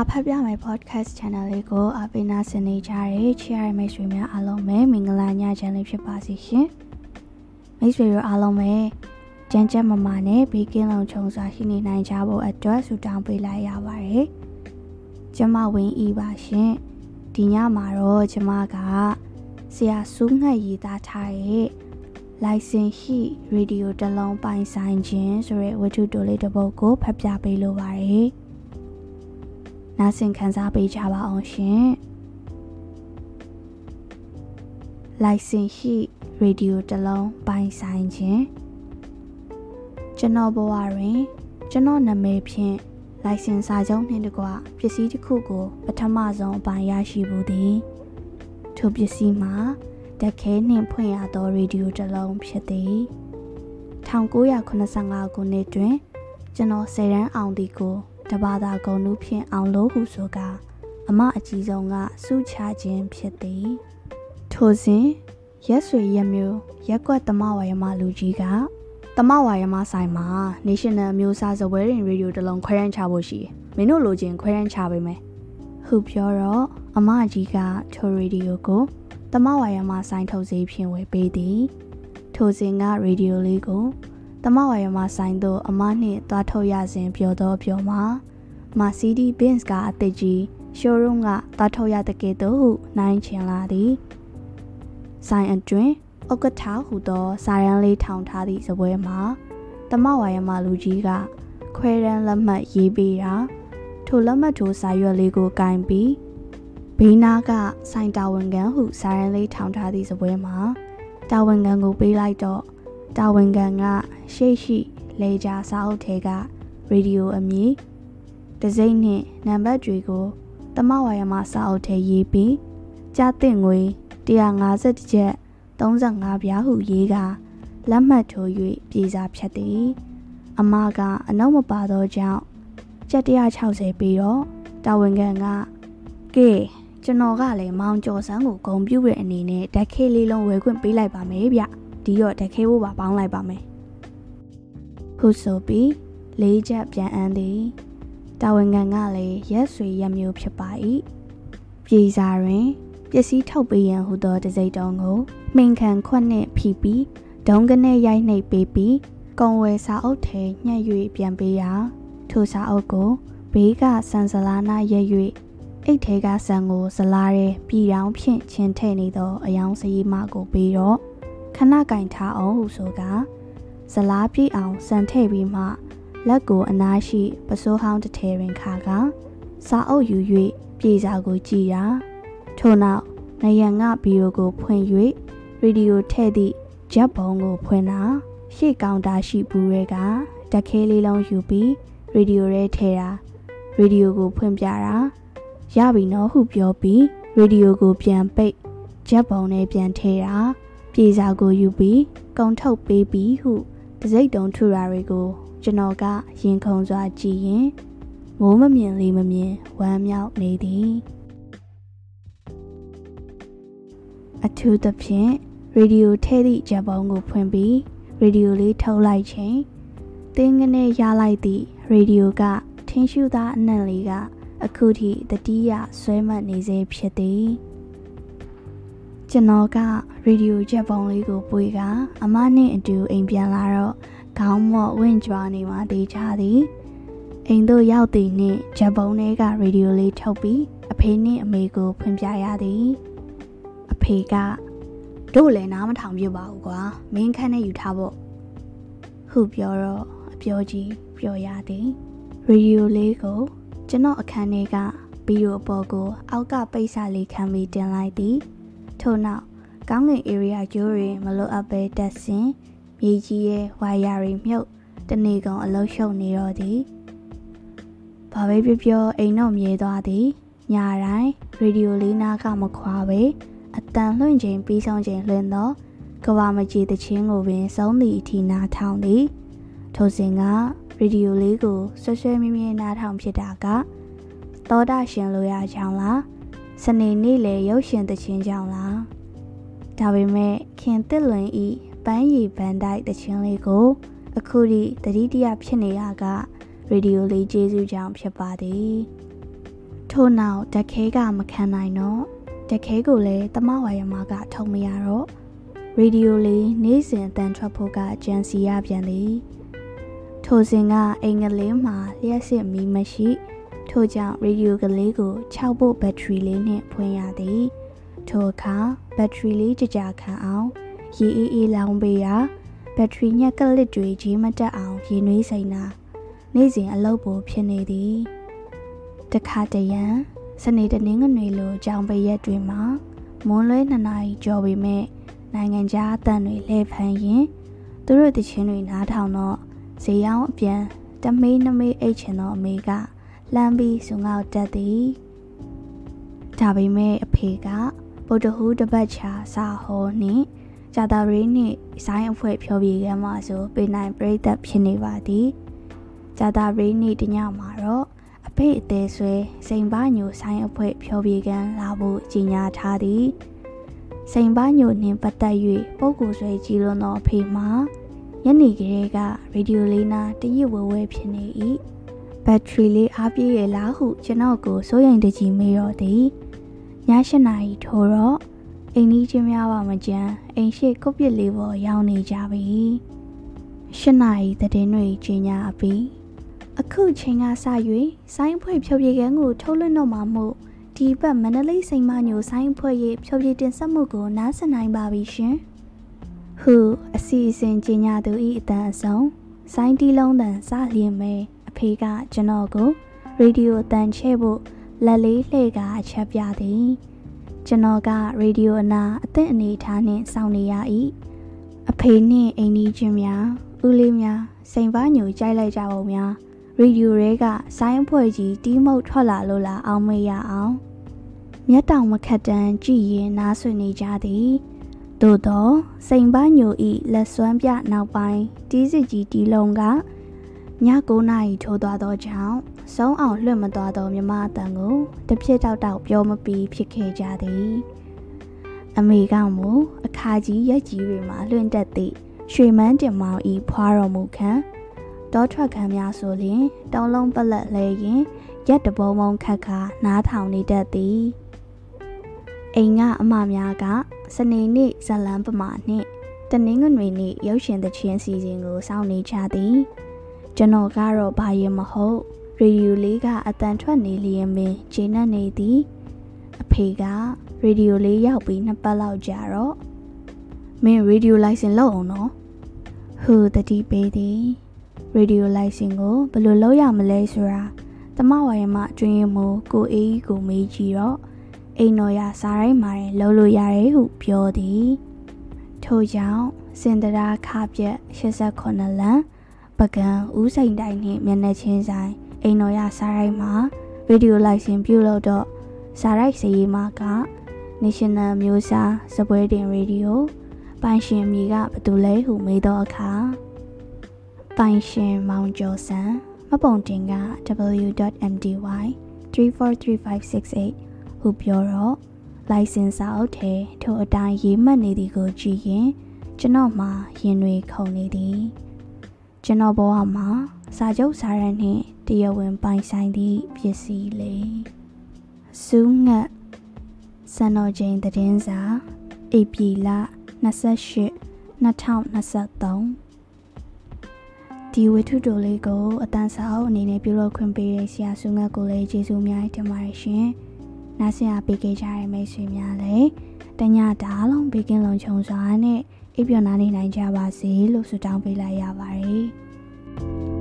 စာဖတ်ပြမယ် podcast channel လေးကိုအပိနာစနေကြတဲ့ချီရမိတ်ဆွေများအားလုံးပဲမင်္ဂလာညချမ်းလေးဖြစ်ပါစေရှင်မိတ်ဆွေတို့အားလုံးပဲကြမ်းကြမ်းမမာနဲ့ဘေးကင်းလုံခြုံစွာရှိနေနိုင်ကြဖို့အတွက်ဆုတောင်းပေးလိုက်ရပါတယ်ကျမဝင်းဤပါရှင်ဒီညမှာတော့ကျမကဆရာစူးငှက်ရည်သားထားတဲ့လိုင်စင်ရှိရေဒီယိုတစ်လုံးပိုင်ဆိုင်ခြင်းဆိုတဲ့ဝတ္ထုတိုလေးတစ်ပုဒ်ကိုဖတ်ပြပေးလိုပါတယ်။ နားဆင်ခံစားပေးကြပါအောင်ရှင်လိုင်စင်ရှိရေဒီယိုတစ်လုံးပိုင်ဆိုင်ခြင်းကျွန်တော်ဘဝတွင် ကျွန်တော်နာမည်ဖြင့်လိုင်စင်စာချုပ်နှင့်တကွပစ္စည်းတစ်ခုကို ပထမဆုံးအပိုင်းရရှိမှုသည်ထိုပစ္စည်းမှာတခဲနှင့်ဖွင့်ရသောရေဒီယိုတစ်လုံးဖြစ်သည်1985ခုနှစ်တွင် ကျွန်တော်ဆယ်တန်းအောင်သည်ကို တဘာသာဂုံနုဖြင့်အောင်လို့ဟုဆိုကာအမအကြီးဆုံးကစုချခြင်းဖြစ်သည်ထိုစဉ်ရက်ဆွေရက်မျိုးရက်ကွက်တမဝါယမလူကြီးကတမဝါယမဆိုင်မှာ National မျိုးစားစပွဲရင်ရေဒီယိုတစ်လုံးခွဲရန်ချဖို့ရှိမင်းတို့လိုချင်ခွဲရန်ချပေးမယ်ဟုပြောတော့အမကြီးကထိုရေဒီယိုကိုတမဝါယမဆိုင်ထုတ်စေဖြင့်ဝယ်ပေးသည်ထိုစဉ်ကရေဒီယိုလေးကို တမဝါယမဆိုင်သို့အမနှင့်သွားထုတ်ရစဉ်ပြောသောပြောမှာ Mercedes Benz ကအသစ်ကြီး showroom ကသွားထုတ်ရတဲ့ကဲ့သို့ဟုနိုင်ချင်လာသည်ဆိုင်အတွင်ဥက္ကဋ္ဌဟူသောစာရန်လေးထောင်ထားသည့်စပွဲမှာတမဝါယမလူကြီးကခွဲရန်လက်မှတ်ရေးပေးတာထိုလက်မှတ်ထိုစာရွက်လေးကိုကင်ပြီးဘေးနားကဆိုင်တာဝန်ခံဟုစာရန်လေးထောင်ထားသည့်စပွဲမှာတာဝန်ခံကိုပေးလိုက်တော့တာဝန်ခံက ရှေ့ရှိလေကြာစာအုပ်ထဲကရေဒီယိုအမည်တစိမ့်နှင့်နံပါတ်တွေကိုတမဝါယမစာအုပ်ထဲရေးပြီးကြားတင်ငွေ150ကျပ်35ပြားဟုရေးကလက်မှတ်ထိုး၍ပြည်စာဖြတ်သည်အမကအနောက်မပါသောကြောင့်ကျပ်160ပြီးတော့တာဝန်ခံကကဲကျွန်တော်ကလည်းမောင်ကျော်စန်းကိုဂုံပြူတဲ့အနေနဲ့ဓာတ်ခဲလေးလုံးဝယ်ခွင့်ပေးလိုက်ပါမယ်ဗျဒီတော့ဓာတ်ခဲဖို့ပါပေါင်းလိုက်ပါမယ် ခုဆိုပြီးလေးချက်ပြန်အန်းသည်တာဝန်ခံကလည်းရက်ဆွေရက်မျိုးဖြစ်ပါ၏ပြည်စာတွင်ပစ္စည်းထုတ်ပေးရန်ဟူသောတစိမ့်တုံးကိုမှင်ခံခွက်နှင့်ဖြီးပြီးဒုံကနေရိုက်နှိပ်ပေးပြီးကုံဝယ်စာအုပ်ထဲညှက်၍ပြန်ပေးရာထိုစာအုပ်ကိုဘေးကဆန်စလာနာရက်၍အိတ်ထဲကဆန်ကိုဇလာရဲပြည်တောင်ဖြင့်ချင်းထဲ့နေသောအယောင်စည်းမကိုပေးတော့ခဏကင်ထားအောင်ဟုဆိုက ဇလားပြည့်အောင်စံထည့်ပြီးမှလက်ကိုအနားရှိပစိုးဟောင်းတစ်ထည်တွင်ခါကစာအုပ်ယူ၍ပြေစာကိုကြည်ရာထို့နောက်နယံကဗီဒီယိုကိုဖွင့်၍ရေဒီယိုထည့်သည့်ဂျက်ဘုံကိုဖွင့်တာရှေ့ကောင်တာရှိဘူးတွေကတခဲလေးလုံးယူပြီးရေဒီယိုထဲထည့်တာရေဒီယိုကိုဖွင့်ပြတာရပြီနော်ဟုပြောပြီးရေဒီယိုကိုပြန်ပိတ်ဂျက်ဘုံနဲ့ပြန်ထည့်တာပြေစာကိုယူပြီးကုံထုတ်ပေးပြီးဟု တစိမ့်တုံထူရာတွေကိုကျွန်တော်ကရင်ခုန်စွာကြည်ရင်မိုးမမြင်လေးမမြင်ဝမ်းမြောက်နေသည်အထူးသဖြင့်ရေဒီယိုထဲသည့်ဂျပုံကိုဖွင့်ပြီးရေဒီယိုလေးထုတ်လိုက်ချိန်တင်းငနဲ့ရလိုက်သည့်ရေဒီယိုကထင်းရှူသားအနံ့လေးကအခုထိတတိယဆွဲမှတ်နေစေဖြစ်သည် ကျွန်တော်ကရေဒီယိုချက်ပုံလေးကိုပွေကအမနဲ့အတူအိမ်ပြန်လာတော့ခေါင်းမော့ဝင့်ကြွားနေမှတေးချသည်အိမ်တို့ရောက်သည်နှင့်ဂျပုံထဲကရေဒီယိုလေးထုတ်ပြီးအဖေနှင့်အမေကိုဖွင့်ပြရသည်အဖေကတို့လည်းနားမထောင်ပြပါဘူးကွာမင်းခန့်နဲ့ယူထားဖို့ဟုပြောတော့အပြောကြီးပြောရသည်ရေဒီယိုလေးကိုကျွန်တော်အခန်းထဲကဗီဒီယိုအပေါ်ကိုအောက်ကပိတ်စာလေးခံပြီးတင်လိုက်သည် ထို့နောက်ကောင်းကင် area ကျိုးတွေမလိုအပ်ပဲတက်ဆင်မြေကြီးရဲ့ဝါယာတွေမြုပ်တနေကုန်အလုံးရှုံနေတော့သည်ဘာပဲပြောပြောအိမ်တော့မြေသွားသည်ညတိုင်းရေဒီယိုလေးနားကမခွာပဲအတန်လွှင့်ချိန်ပြီးဆုံးချိန်လွှင့်တော့ကဘာမကြီးတချင်းကိုပင်ဆုံးသည့်အထိနားထောင်သည်ထိုစဉ်ကရေဒီယိုလေးကိုဆွဆွဲမြဲမြဲနားထောင်ဖြစ်တာကသောတာရှင်လိုရချောင်းလား စနေနေ့လေရုပ်ရှင်တချင်းကြောင့်လားဒါပေမဲ့ခင်တစ်လွင်ဤပန်းရည်ဘန်တိုက်တခြင်းလေးကို အခုထိတတိတရဖြစ်နေရကရေဒီယိုလေးကျေးဇူးကြောင့်ဖြစ်ပါသည်ထို့နောက်တခဲကမခံနိုင်တော့တခဲကိုလည်းတမဝါယမကထုံမရတော့ရေဒီယိုလေးနေ့စဉ်အတန်ထွက်ဖို့ကကြံစီရပြန်သည်ထိုစဉ်ကအင်္ဂလိပ်မှာလျှက်စစ်မီမရှိ ထို့ကြောင့်ရေဒီယိုကလေးကို6ဖို့ဘက်ထရီလေးနဲ့ဖွင့်ရသည်ထိုအခါဘက်ထရီလေးကြကြခံအောင်ရေအေးအေးလောင်းပေးရာဘက်ထရီညက်ကလစ်တွေကြီးမတက်အောင်ရေနွေးစိန်တာနေ့စဉ်အလုပ်ပိုဖြစ်နေသည်တခါတရံစနေတနင်္ဂနွေလိုကြောင်ပရက်တွေမှာမွန်းလွဲနှစ်နာရီကျော်ပေမဲ့နိုင်ငံခြားအတန်တွေလဲဖန်ရင်သူတို့တချင်းတွေနားထောင်တော့ဈေးရောင်းအပြန်တမေးနှမေးအိတ်ချင်တော့အမေက လှမ်းပြီးစုံငေါတက်သည်ဒါပေမဲ့အဖေကဗုဒ္ဓဟူးတပတ်ချာစာဟောနှင့်ဂျာတာရီနှင့်ဆိုင်းအဖွဲ့ဖြောပြခဲ့မှဆိုပေနိုင်ပြိသက်ဖြစ်နေပါသည်ဂျာတာရီနှင့်တညမှာတော့အဖေအသေးဆွဲစိန်ပါညိုဆိုင်အဖွဲ့ဖြောပြကန်လာဖို့ကြီးညာထားသည်စိန်ပါညိုနှင့်ပတ်သက်၍ပုဂ္ဂိုလ်ဆွဲကြီးလွန်သောအဖေမှာညနေကလေးကရေဒီယိုလေးနာတရစ်ဝဲဝဲဖြစ်နေ၏ ဘက်ထရီလေးအားပြည့်ရလားဟုကျွန်တော်ကိုစိုးရိမ်တကြီးမေးတော့သည်ည၈နာရီထိုးတော့အိမ်ကြီးချင်းများပါမကြမ်းအိမ်ရှိကုတ်ပစ်လေးပေါ်ရောက်နေကြပြီ၈နာရီတည်င်းတွေကျင်းညာပြီးအခုချိန်ကစ၍ဆိုင်းဖွဲ့ဖြောပြေကန်းကိုထုတ်လွှင့်တော့မှာမို့ဒီဘက်မန္တလေးစိန်မညိုဆိုင်းဖွဲ့ရဲ့ဖြောပြေတင်ဆက်မှုကိုနားဆင်နိုင်ပါပြီရှင်ဟုအစီအစဉ်ကျင်းညာသူဤအတန်အဆုံးဆိုင်းတီလုံးတန်စလျင်မဲအ ဖေကကျွန်တော်ကိုရေဒီယိုတန်ချဲ့ဖို့လက်လေးလှည့်ကအချက်ပြသည်ကျွန်တော်ကရေဒီယိုအနာအသက်အနေထားနှင့်စောင့်နေရ၏အဖေနှင့်အိမ်ကြီးချင်းများဦးလေးများစိန်ပါညိုကြိုက်လိုက်ကြပုံများရေဒီယိုရဲကဆိုင်းအဖွဲ့ကြီးတီးမုတ်ထွက်လာလို့လားအောင်မေးရအောင်မျက်တောင်မခတ်တန်းကြည်ရင်နားဆွနေကြသည်သို့တော့စိန်ပါညိုဤလက်စွမ်းပြနောက်ပိုင်းတီးစစ်ကြီးတီးလုံးက ည9နာရီထိုးသွားသောကြောင့်စုံအောင်လွှတ်မသွားသောမြမအတန်ကိုတပြစ်တောက်တောက်ပြောမပြီးဖြစ်ခဲ့ကြသည်အမေကမူအခါကြီးရက်ကြီးတွေမှာလွှင့်တက်သည့်ရွှေမန်းတင်မောင်ဤဖွာတော်မူခံတောထွက်ခံများဆိုလျင်တောင်းလုံးပလက်လဲရင်ရက်တပုံမုံခတ်ခါနားထောင်နေတတ်သည်အိမ်ကအမများကစနေနေ့ဇလန်းပမာနှင့်တနင်္ဂနွေနေ့ရုပ်ရှင်သချင်းစီစဉ်ကိုစောင့်နေကြသည် ကျွန်တော်ကတော့ဘာရင်မဟုတ်ရေဒီယိုလေးကအတန်ထွက်နေလျင်ပင်ခြေနှက်နေသည်အဖေကရေဒီယိုလေးရောက်ပြီးနှစ်ပတ်လောက်ကြာတော့မင်းရေဒီယိုလိုင်စင်လုပ်အောင်နော်ဟူတတိပေးသည်ရေဒီယိုလိုင်စင်ကိုဘယ်လိုလုပ်ရမလဲဆိုတာတမဝါရမအတွင်းမူကိုအေးကိုမေးကြည့်တော့အိမ်တော်ရစားရိုင်းမာတယ်လုံးလို့ရတယ်ဟုပြောသည်ထို့ကြောင့်စင်တရာခပြက်89လမ်း ပကံဦးစိန်တိုင်းနှင့်မျက်နှာချင်းဆိုင်အိမ်တော်ရစားရိုက်မှာရေဒီယိုလိုက်စင်ပြုလုပ်တော့စားရိုက်စရေးမှာက National မျိုးစားစပွဲတင်ရေဒီယိုပိုင်ရှင်မြေကဘသူလဲဟုမေးတော့အခါပိုင်ရှင်မောင်ကျော်စံမပုံတင်က w.mdy 343568 ဟုပြောတော့ license စာအုပ်ထဲထိုအတိုင်းရေးမှတ်နေသည်ကိုကြည့်ရင် ကျွန်တော်မှရင်တွေခုန်နေသည် ကျွန်တော်ဘဝမှာစာချုပ်စာရန်နှင့်တရားဝင်ပိုင်ဆိုင်သည့်ပစ္စည်းလေးစူးငတ်စံတော်ချိန်သတင်းစာဧပြီလ28 2023ဒီဝတ္ထုတိုလေးကိုအတန်းစာအုပ်အနေနဲ့ပြုလုပ်ခွင့်ပေးတဲ့ဆရာစုငတ်ကိုလည်းကျေးဇူးများတင်ပါတယ်ရှင်။နားဆင်အားပေးကြတဲ့မိတ်ဆွေများလည်းတညတားလုံးဘေကင်းလုံးခြုံစွာနဲ့ အိပ်ပျော်နားနေနိုင်ကြပါစေလို့ဆုတောင်းပေးလိုက်ရပါတယ်။